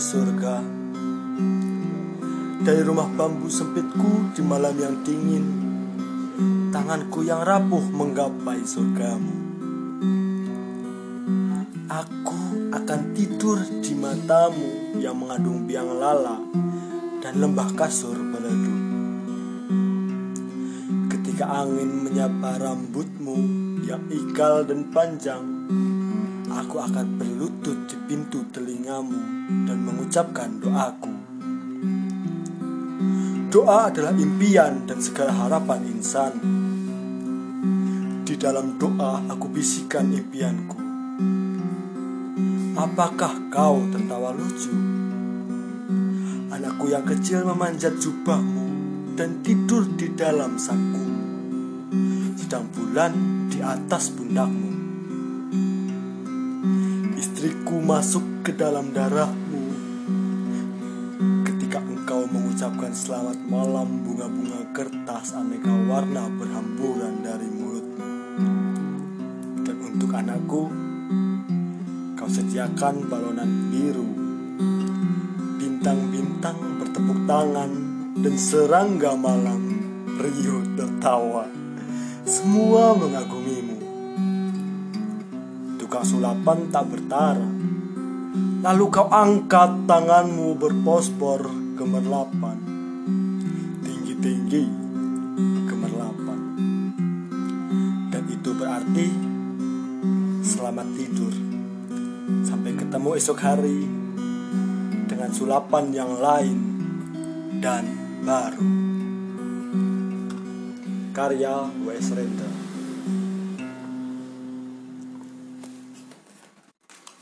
surga. Dari rumah bambu sempitku di malam yang dingin Tanganku yang rapuh menggapai surgamu. Aku akan tidur di matamu yang mengandung biang lala dan lembah kasur berledup Ketika angin menyapa rambutmu yang ikal dan panjang Aku akan berlutut di pintu telingamu dan mengucapkan doaku. Doa adalah impian dan segala harapan insan. Di dalam doa aku bisikan impianku. Apakah kau tertawa lucu? Anakku yang kecil memanjat jubahmu dan tidur di dalam saku. Sedang bulan di atas pundakmu Istriku masuk ke dalam darahmu. Ketika engkau mengucapkan selamat malam Bunga-bunga kertas aneka warna berhamburan dari mulutmu. Dan untuk anakku Kau sediakan balonan biru. Bintang-bintang bertepuk tangan Dan serangga malam Rio tertawa. Semua mengagumimu Tukang sulapan tak bertara Lalu kau angkat tanganmu berpospor gemerlapan Tinggi-tinggi gemerlapan Dan itu berarti Selamat tidur. Sampai ketemu esok hari Dengan sulapan yang lain Dan baru. Karya Wes Render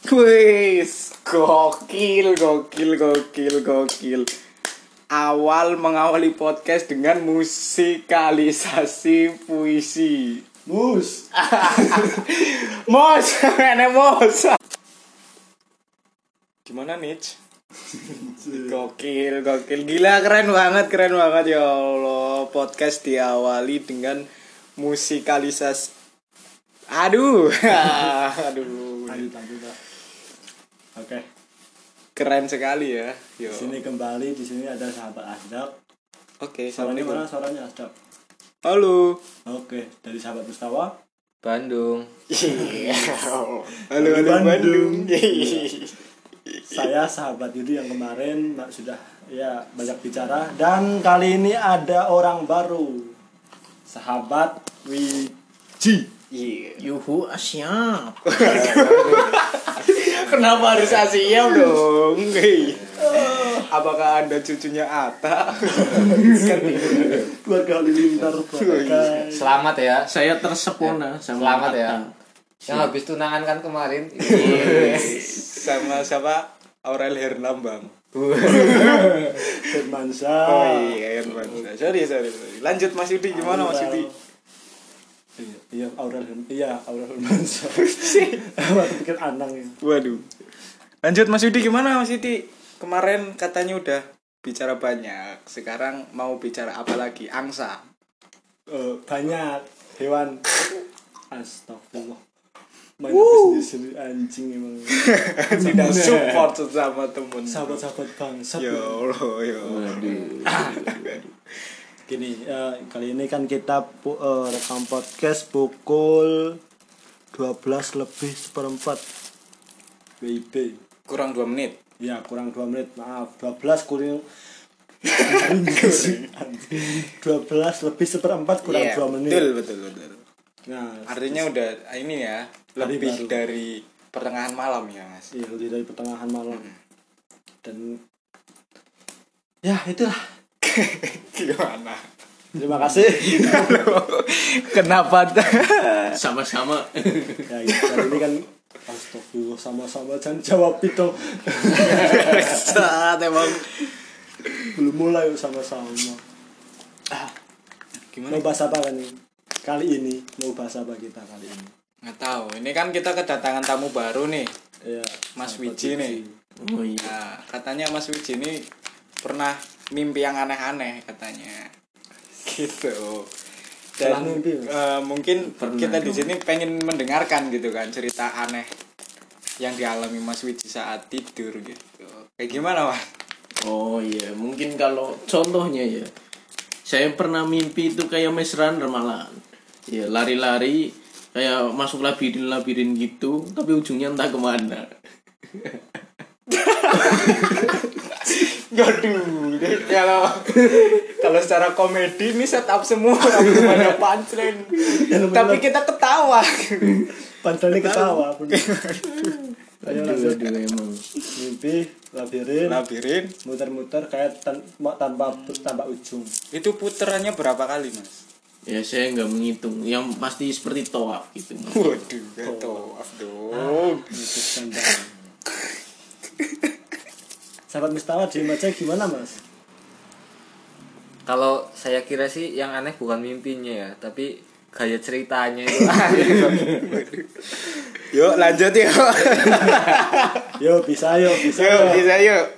Wis, gokil, gokil, gokil, gokil. Awal mengawali podcast dengan musikalisasi puisi. Mus Mos, ini mos. Gimana nih? Gokil, gokil. Gila keren banget, keren banget ya Allah. Podcast diawali dengan musikalisasi. Aduh. Aduh. Lanjut lanjut Oke Keren sekali ya. Yo. di sini kembali di sini ada sahabat Asdaq Oke, Suaranya sama mana suaranya Asdaq Halo. Oke dari sahabat Mustawa Bandung. halo, halo Bandung. Saya sahabat Yudi yang kemarin Mbak, sudah ya banyak bicara dan kali ini ada orang baru sahabat Wiji Yuhu siap. Kenapa harus Asia dong? Hei. Apakah anda cucunya Ata? keluarga halilintar guys Selamat ya. saya tersepona sama Selamat ya. Atta. Yang habis tunangan kan kemarin. Sama siapa? Aurel Herlambang. Firmansyah Oh iya, Herman. Sorry, sorry, sorry. Lanjut Mas Yudi gimana Mas Yudi? Iya, iya Aurel iya Aurel Firmansyah Aku pikir Anang ya Waduh. Lanjut Mas Yudi gimana Mas Yudi? Kemarin katanya udah bicara banyak. Sekarang mau bicara apa lagi? Angsa. Eh, banyak hewan astagfirullah main apa sendiri anjing emang Tidak support sesama temen. sahabat-sahabat bangsa Ya Allah, ya Allah. gini eh, kali ini kan kita eh, rekam podcast pukul 12 lebih seperempat WIB Kurang 2 menit. ya kurang 2 menit maaf 12 kurang 12 lebih seperempat kurang Iya, 2 menit Betul, betul, betul. nah Artinya udah ini ya, lebih baru. dari pertengahan malam ya, Mas. iya lebih dari pertengahan malam dan ya itulah Gimana? terima kasih Kenapa? sama-sama ya gitu. kali ini kan astagfirullah sama-sama jangan jawab itu Saat emang belum mulai sama-sama gimana? mau bahas apa kan kali ini mau bahas apa kita kali ini Nggak tahu. Ini kan kita kedatangan tamu baru nih. ya Mas Wiji nih. oh iya Nah, katanya Mas Wiji ini pernah mimpi yang aneh-aneh katanya. Gitu. Dan mimpi, eh, mungkin Pernah kita di sini pengen mendengarkan gitu kan cerita aneh yang dialami Mas Wiji saat tidur gitu. Kayak gimana, Mas? Oh iya, mungkin kalau contohnya ya. Saya pernah mimpi itu kayak Maze Runner malahan. Ya, lari-lari kayak masuk labirin-labirin gitu, tapi ujungnya entah ke mana. Aduh, ini kalau kalau secara komedi ini setup semua ada punchline. Tapi kita ketawa. Panselnya ketawa. Ayo Aduh, lanjut aduh, emang. mimpi labirin Labirin muter-muter kayak tan tanpa tanpa ujung itu puterannya berapa kali, Mas? Ya saya nggak menghitung. Yang pasti seperti toaf gitu. Waduh, gitu. dong. itu standar sahabat Mistawa di Maca gimana mas? Kalau saya kira sih yang aneh bukan mimpinya ya, tapi gaya ceritanya itu. Yuk, lanjut yuk. Yo bisa yo bisa Yuk, yo. bisa yuk.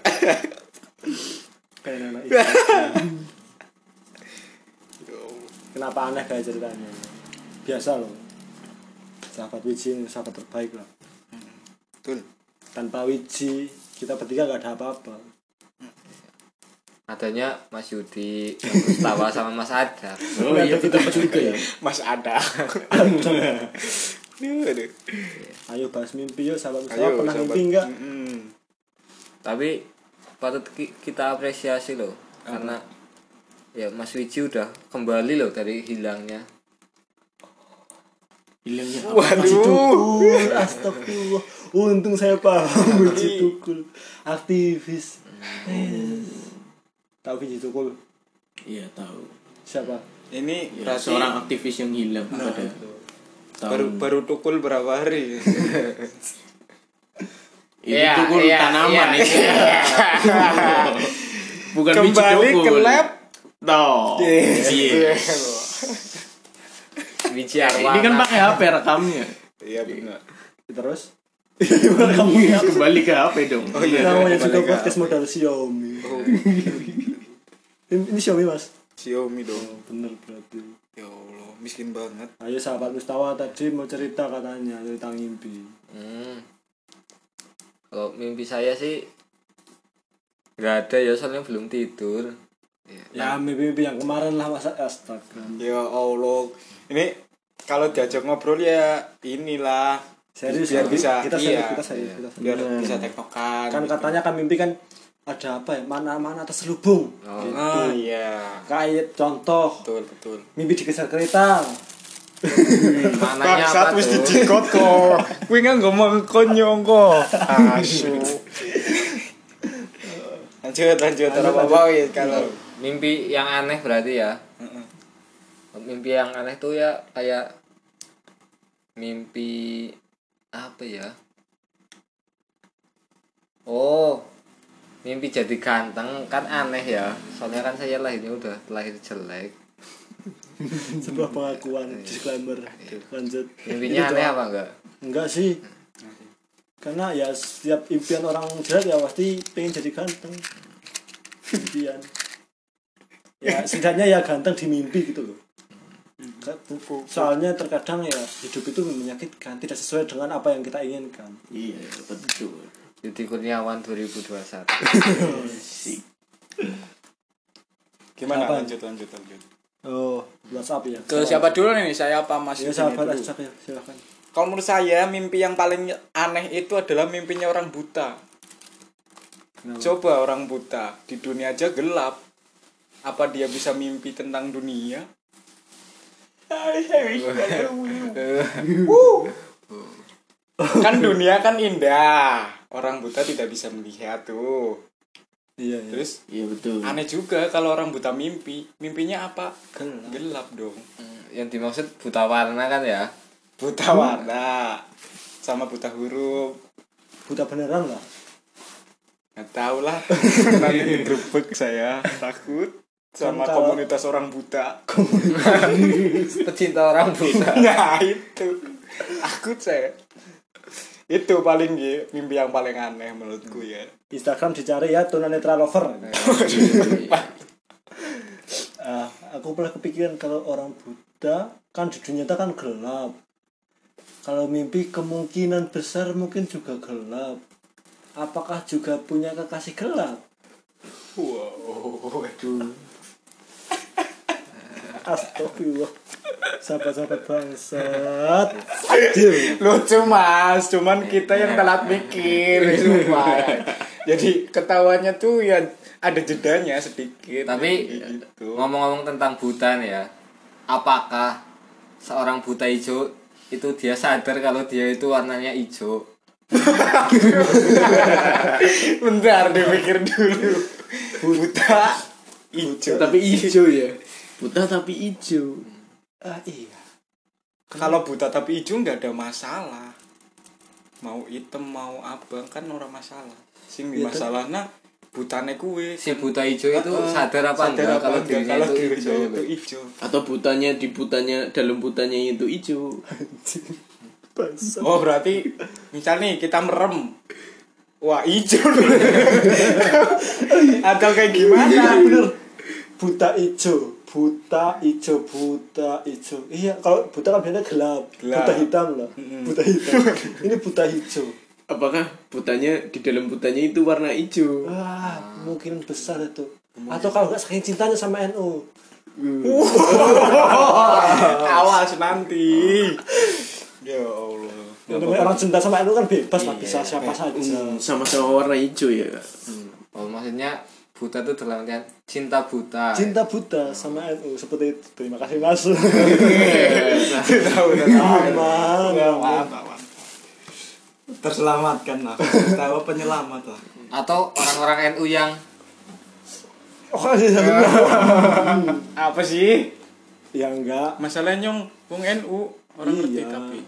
Kenapa aneh kayak ceritanya? Biasa loh. Sahabat Wiji sahabat terbaik lah. Betul. Tanpa Wiji kita bertiga gak ada apa-apa. Adanya Mas Yudi, Mas Mustawa sama Mas Ada. Oh iya, betul juga ya. Mas ada. Aduh, aduh. Ayo bahas mimpi yuk sahabat Ayo, pernah sahabat. mimpi enggak? Mm-mm. Tapi patut ki- kita apresiasi loh, karena ya Mas Wiji udah kembali loh dari hilangnya. Wiji Waduh. Tukul, astagfirullah. Untung saya paham Wiji Tukul. Aktivis. Tahu Wiji Tukul? Iya tahu. Siapa? Ini Ya, berarti seorang aktivis yang hilang pada baru tahun baru tukul berapa hari? itu Iya, tukul iya, tanaman iya, itu. Bukan biji Kembali tukul. ke lab. Toh. Iya. Wiji Arwana. Ini kan pakai HP rekamnya. Iya benar. Terus? Kembali ke HP dong. Oh iya. Kembali juga ke- podcast modal Xiaomi. Oh, Ini, ini Xiaomi mas? Xiaomi dong. Oh, bener berarti. Ya Allah, miskin banget. Ayo sahabat Mustawa tadi mau cerita katanya cerita mimpi. Hmm. Kalau mimpi saya sih nggak ada ya soalnya belum tidur. Ya mimpi-mimpi yang kemarin lah masa astaga. Ya Allah. Ini kalau diajak ngobrol ya inilah Serius biar ya? bisa kita serius, iya, kita serius, iya. kita serius. biar bisa tektokan Kan gitu. katanya kan mimpi kan ada apa ya? Mana-mana terselubung. Oh. Gitu. ah iya Kayak contoh betul betul mimpi dikejar kereta. Mananya apa tuh? dicikot kok kuwi kan ngomong konyong kok asu lanjut lanjut Lanjut, apa apa ya kalau Mimpi yang aneh berarti ya. Heeh. Mimpi yang aneh tuh ya kayak mimpi apa ya? Oh, mimpi jadi ganteng kan aneh ya. Soalnya kan saya lahirnya udah lahir jelek. Sebuah pengakuan disclaimer. Lanjut. Mimpinya aneh apa enggak? Enggak sih. Karena ya setiap impian orang jelek ya pasti pengen jadi ganteng. Impian. Ya setidaknya ya ganteng di mimpi gitu loh. Soalnya terkadang ya hidup itu menyakitkan, tidak sesuai dengan apa yang kita inginkan. Iya, betul. Yudi Kurniawan 2021. Sik. gimana Apa? lanjut lanjut lanjut Oh, WhatsApp ya. ke siapa dulu nih saya apa Mas Ya sahabat ya, silakan. kalau menurut saya mimpi yang paling aneh itu adalah mimpinya orang buta Kenapa? coba orang buta di dunia aja gelap apa dia bisa mimpi tentang dunia? Kan dunia kan indah. Orang buta tidak bisa melihat tuh. Iya, iya. terus? Iya betul. aneh juga kalau orang buta mimpi. Mimpinya apa? Gelap. gelap dong. Hmm, yang dimaksud buta warna kan ya? buta warna. Sama buta huruf. Buta beneran lah. nggak tahu lah. Nanti digrebek saya. Takut sama kalau- komunitas orang buta Pecinta orang buta. nah itu takut saya itu paling Gi, mimpi yang paling aneh menurutku ya Instagram dicari ya tunanetra lover. Ah, aku pernah kepikiran kalau orang Buddha kan di dunia itu kan gelap. kalau mimpi kemungkinan besar mungkin juga gelap apakah juga punya kekasih gelap Wow, aduh. Astagfirullah sahabat-sahabat bangsat. Lucu mas, cuman kita yang telat mikir, sumpah. Jadi ketahuannya tuh ya ada jedanya sedikit. Tapi gitu. ngomong-ngomong tentang buta nih ya, apakah seorang buta hijau itu dia sadar kalau dia itu warnanya hijau? Bentar dipikir dulu. Buta hijau. tapi hijau ya buta tapi hijau ah, iya. Kalau buta tapi hijau nggak ada masalah. Mau hitam mau abang kan orang masalah. Sing Iya, masalah nah butane kuwe. Si buta hijau itu sadar apa Sadar enggak? apa kalau dirinya kalau itu hijau? itu hijau. atau butanya di butanya dalam butanya itu hijau Oh berarti misal nih kita merem. Wah hijau Atau kayak gimana? Iya bener. Buta ijo buta ijo buta ijo. Iya kalau buta kan biasanya gelap, Gelap. buta hitam lah. Buta hitam. Ini buta hijau. Apakah butanya di dalam butanya itu warna hijau? Wah mungkin besar itu. Atau kalau nggak saking cintanya sama NU Awas nanti. Ya Allah. Ya, orang cinta sama NU kan bebas lah bisa siapa saja. Hmm, sama-sama warna hijau ya. Kak? Oh maksudnya buta itu dalam artian cinta buta. cinta buta sama NU seperti itu. Terima kasih mas. Sudah udah aman. Aman aman. Terselamatkan lah Tahu penyelamat lah Atau orang-orang NU yang oh iya Apa sih? ya enggak. Masalahnya nyong Wong NU Orang ngerti Iya. tapi.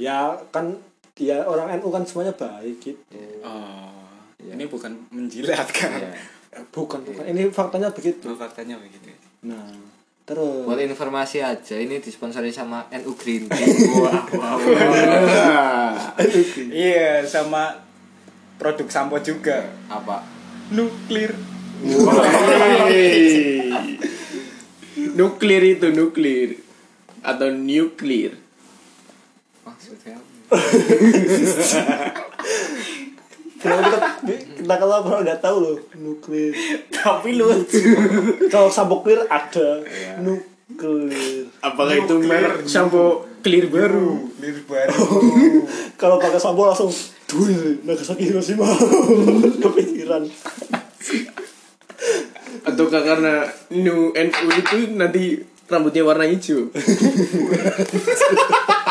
Ya kan ya orang NU kan semuanya baik gitu. Oh Ini bukan menjilatkan ya, Eh, bukan bukan. Ini faktanya begitu. Itu faktanya begitu. Nah terus. Buat informasi aja ini disponsori sama NU Green. Tea. Wah, wah, Iya sama produk sampo juga. Apa? Nuklir. Nuklir itu nuklir. Atau nuklir. Maksudnya apa? Kenapa kita, kita kalau orang nggak tahu loh nuklir. Tapi lucu kalau sampo clear ada. Nuklir. Apakah itu merek sampo clear baru? Nuklir baru. Kalau pakai sampo langsung duit Nagasaki Hiroshima. Kepikiran. Ataukah karena nu NU itu nanti rambutnya warna hijau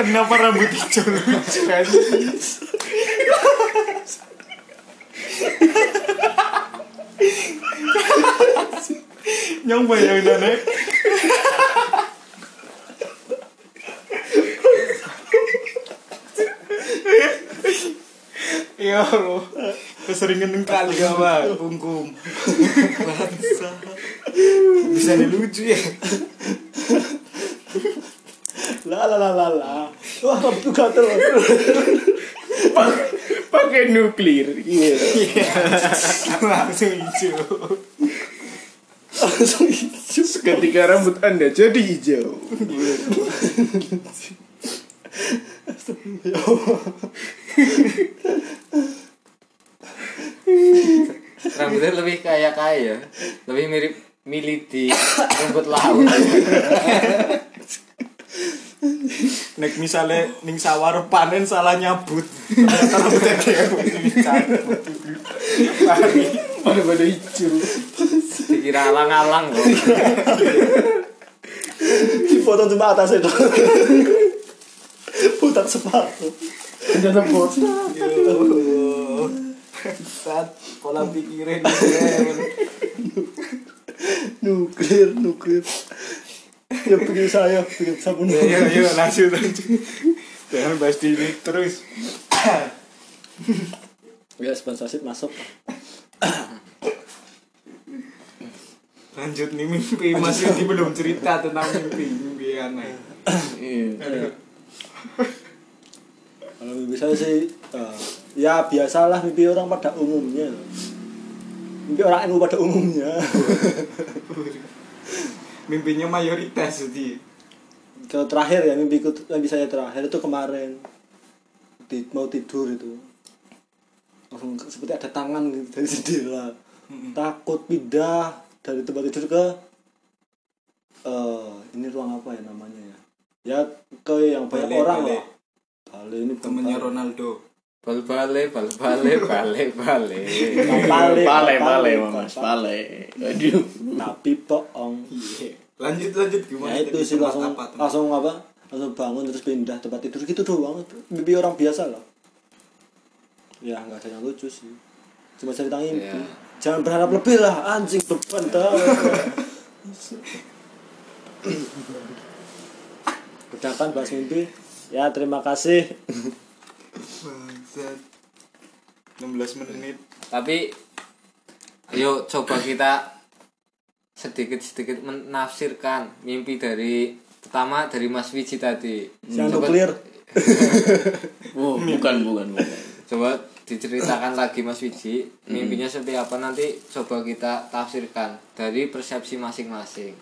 Kenapa rambut hijau lucu kan? Nyong bayang nek. Ya Allah, keseringan kali gawat, pungkum. Bangsa. Bisa lucu ya. lah lah lah lah lah wah rambut gatel pakai nuklir. Iya. Langsung hijau. langsung hijau. Ketika rambut anda jadi hijau. Rambutnya lebih kayak kaya, lebih mirip milih di rumput laut. Nek misalnya ning sawah panen salah nyabut. Ternyata rambutnya. Mari. pada pada hijau Dikira alang-alang loh. dipotong cuma atasnya dong putar sepatu ternyata botak Saat pola pikiran nuklir nuklir ya bikin saya bikin sabun Ayo ayo lanjut lanjut. Jangan bahas di ini terus. ya sponsorship masuk. Lanjut nih mimpi. Mas Yudi belum cerita tentang mimpi mimpi aneh. iya kalau mimpi saya sih eh, ya biasalah mimpi orang pada umumnya. Mimpi orang NU pada umumnya mimpinya mayoritas jadi. Kalau terakhir ya mimpiku mimpi saya terakhir itu kemarin. Di- mau tidur itu. Langsung seperti ada tangan gitu dari jendela takut pindah dari tempat tidur ke eh ini ruang apa ya namanya ya? Ya ke yang banyak Bale, orang bale. lah Bale ini temennya. Ronaldo bal bale bal bale bale bale. Bale, Bale, bale, bale, bukan mas, bale. Aduh. tapi bohong. Iya. Lanjut lanjut gimana? Ya itu sih langsung apa langsung apa? Langsung bangun terus pindah tempat tidur. Gitu doang. Mimpi orang biasa lah ya nggak ada yang lucu sih. Cuma cerita mimpi. Iya. jangan berharap lebih lah. Anjing beban dah. Ucapkan bahas mimpi. Ya terima kasih Bangsat. 16 menit. Tapi ayo coba kita sedikit-sedikit menafsirkan mimpi dari pertama dari Mas Wiji tadi. Yang Coba- nuklir. Oh, bukan, bukan, bukan. coba diceritakan lagi Mas Wiji. Mimpinya seperti apa? Nanti coba kita tafsirkan dari persepsi masing-masing.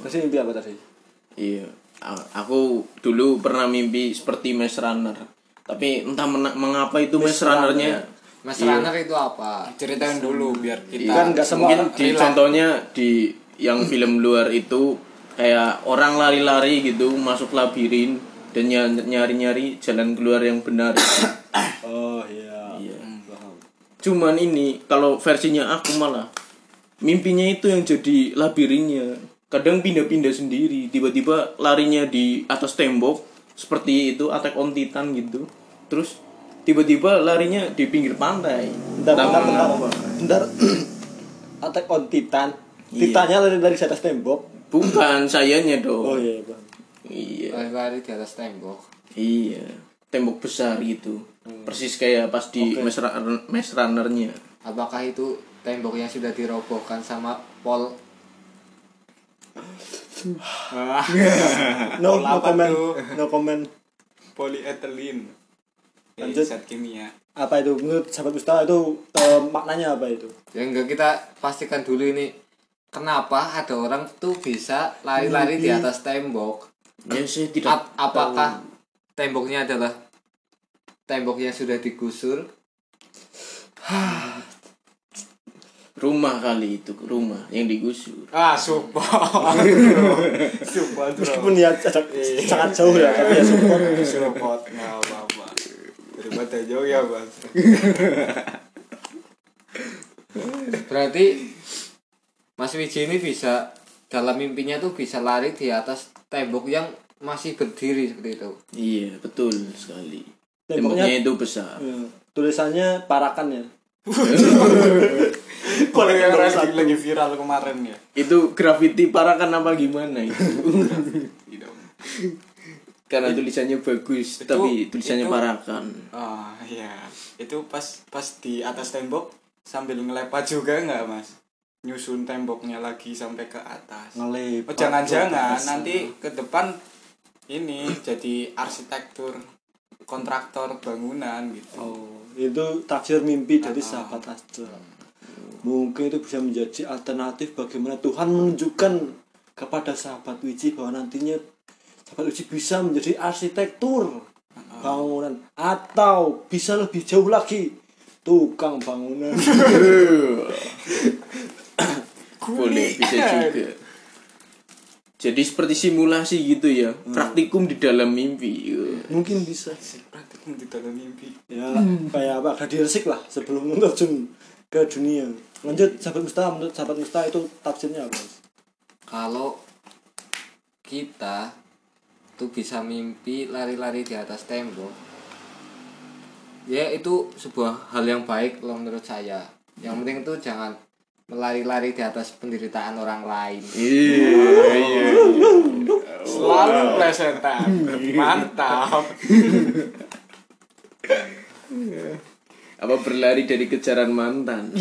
Tadi mimpi apa tadi? Iya. Aku dulu pernah mimpi seperti Maze Runner. Tapi entah mena- mengapa itu Maze Runner-nya. Mas Runner itu apa? Ceritain dulu biar kita kan nggak semua mungkin di contohnya di yang film luar itu kayak orang lari-lari gitu masuk labirin dan ny- nyari-nyari jalan keluar yang benar. Oh iya. Iya. Hmm, paham. Cuman ini kalau versinya aku malah mimpinya itu yang jadi labirinnya. Kadang pindah-pindah sendiri tiba-tiba larinya di atas tembok seperti itu Attack on Titan gitu terus tiba-tiba larinya di pinggir pantai. Bentar bentar bentar bentar. Attack on Titan. Iya. Titannya lari dari atas tembok. Bukan sayanya dong. Oh iya bang iya. Lari-lari di atas tembok. Iya, tembok besar gitu. Persis kayak pas di. Maze Runner- Maze Runner-nya. apakah itu tembok yang sudah dirobohkan sama Paul? No no comment. no comment. Polyethylene Lanjut. zat kimia. Apa itu? Menurut sahabat Mustafa itu eh, maknanya apa itu? Ya enggak kita pastikan dulu ini kenapa ada orang tuh bisa lari-lari di atas tembok? Ya saya tidak Ap- apakah temboknya adalah tembok yang sudah digusur? Rumah kali itu, rumah yang digusur. ah support support meskipun ya sangat jauh ya tapi ya support support nggak apa-apa daripada jauh ya bang berarti Mas Wiji ini bisa dalam mimpinya tuh bisa lari di atas tembok yang masih berdiri seperti itu Iya, betul sekali. Temboknya- Temboknya itu besar. Ya, tulisannya parakan ya kalau yang lagi, lagi viral kemarin ya Itu graffiti parakan apa gimana itu? Karena tulisannya bagus, Itu- tapi tulisannya itu- parakan. oh iya itu pas pas di atas tembok sambil ngelepat juga nggak mas nyusun temboknya lagi sampai ke atas ngelepat Oh, jangan-jangan Biasa. nanti ke depan ini jadi arsitektur kontraktor bangunan gitu. oh itu tafsir mimpi dari Ah. sahabat Astra mungkin itu bisa menjadi alternatif bagaimana Tuhan menunjukkan kepada sahabat Wiji bahwa nantinya sahabat Wiji bisa menjadi arsitektur bangunan atau bisa lebih jauh lagi tukang bangunan Boleh, bisa juga. Jadi seperti simulasi gitu ya, praktikum di dalam mimpi. mungkin bisa Praktikum di dalam mimpi. ya kayak apa gladi resik lah sebelum terjun ke dunia lanjut sahabat Mustafa menurut sahabat Mustafa itu tafsirnya apa kalau kita tuh bisa mimpi lari-lari di atas tembok ya itu sebuah hal yang baik loh menurut saya yang penting tuh jangan melari-lari di atas penderitaan orang lain Iya. Selalu plesetan. Mantap. Apa berlari dari kejaran mantan?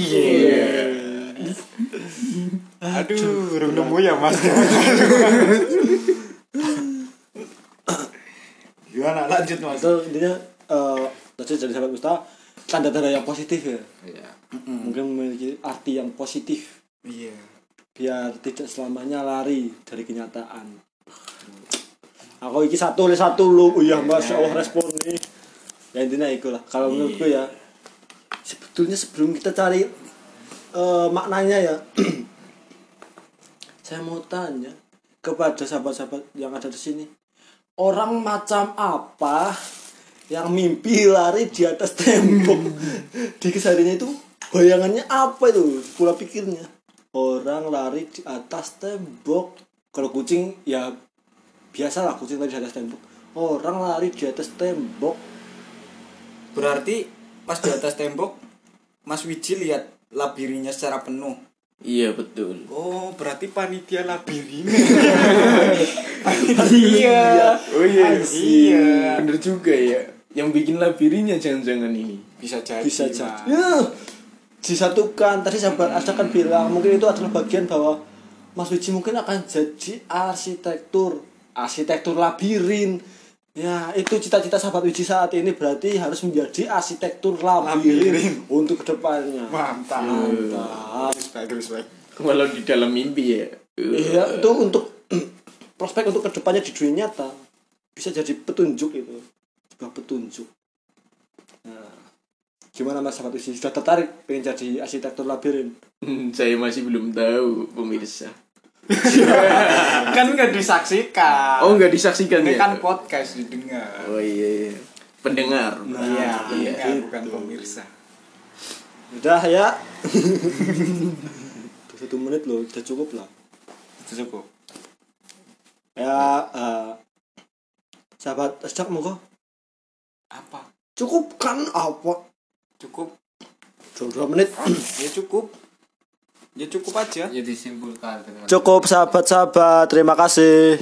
Aduh, urung nemu ya Mas. Gimana lanjut Mas? itu intinya eh tadi dari sahabat Mustafa tanda-tanda yang positif ya? Ya mungkin memiliki arti yang positif. Iya. biar tidak selamanya lari dari kenyataan. Aku iki satu oleh satu lu. Oh iya masya allah respon nih ya intinya itu lah kalau menurutku ya sebetulnya sebelum kita cari eh, maknanya ya saya mau tanya kepada sahabat-sahabat yang ada di sini orang macam apa yang mimpi lari di atas tembok? Di kesehariannya itu bayangannya apa itu? Pola pikirnya. Orang lari di atas tembok. Kalau kucing ya biasa lah kucing lari di atas tembok. Orang lari di atas tembok. Berarti pas di atas tembok Mas Wiji lihat labirinnya secara penuh. Iya betul. Oh, berarti panitia labirin. iya. Oh iya. Iya. Bener juga ya. Yang bikin labirinnya jangan-jangan ini. Bisa jadi. bisa jadi ya, disatukan tadi sahabat Asda kan bilang mungkin itu adalah bagian bahwa Mas Wiji mungkin akan jadi arsitektur arsitektur labirin ya itu cita-cita sahabat Wiji saat ini berarti harus menjadi arsitektur labirin, Labirin. untuk ke depannya Mantap. mantap Respect, respect. Walau di dalam mimpi ya. iya itu untuk prospek untuk ke depannya di dunia nyata bisa jadi petunjuk itu sebuah petunjuk nah, gimana mas sahabat Wiji sudah tertarik pengen jadi arsitektur labirin Hmm, Saya masih belum tahu pemirsa. kan nggak disaksikan. Oh nggak disaksikan Ini ya? kan podcast didengar. Oh iya. iya. Pendengar. Nah, iya, iya. pendengar, bukan pemirsa. Udah ya. Satu menit loh, udah cukup lah. Itu cukup. Ya, eh, sahabat sejak monggo. Apa? Cukup kan apa? Cukup. Dua, dua menit. Ya cukup. Ya cukup aja. Ya disimpulkan dengan Cukup sahabat-sahabat, terima kasih.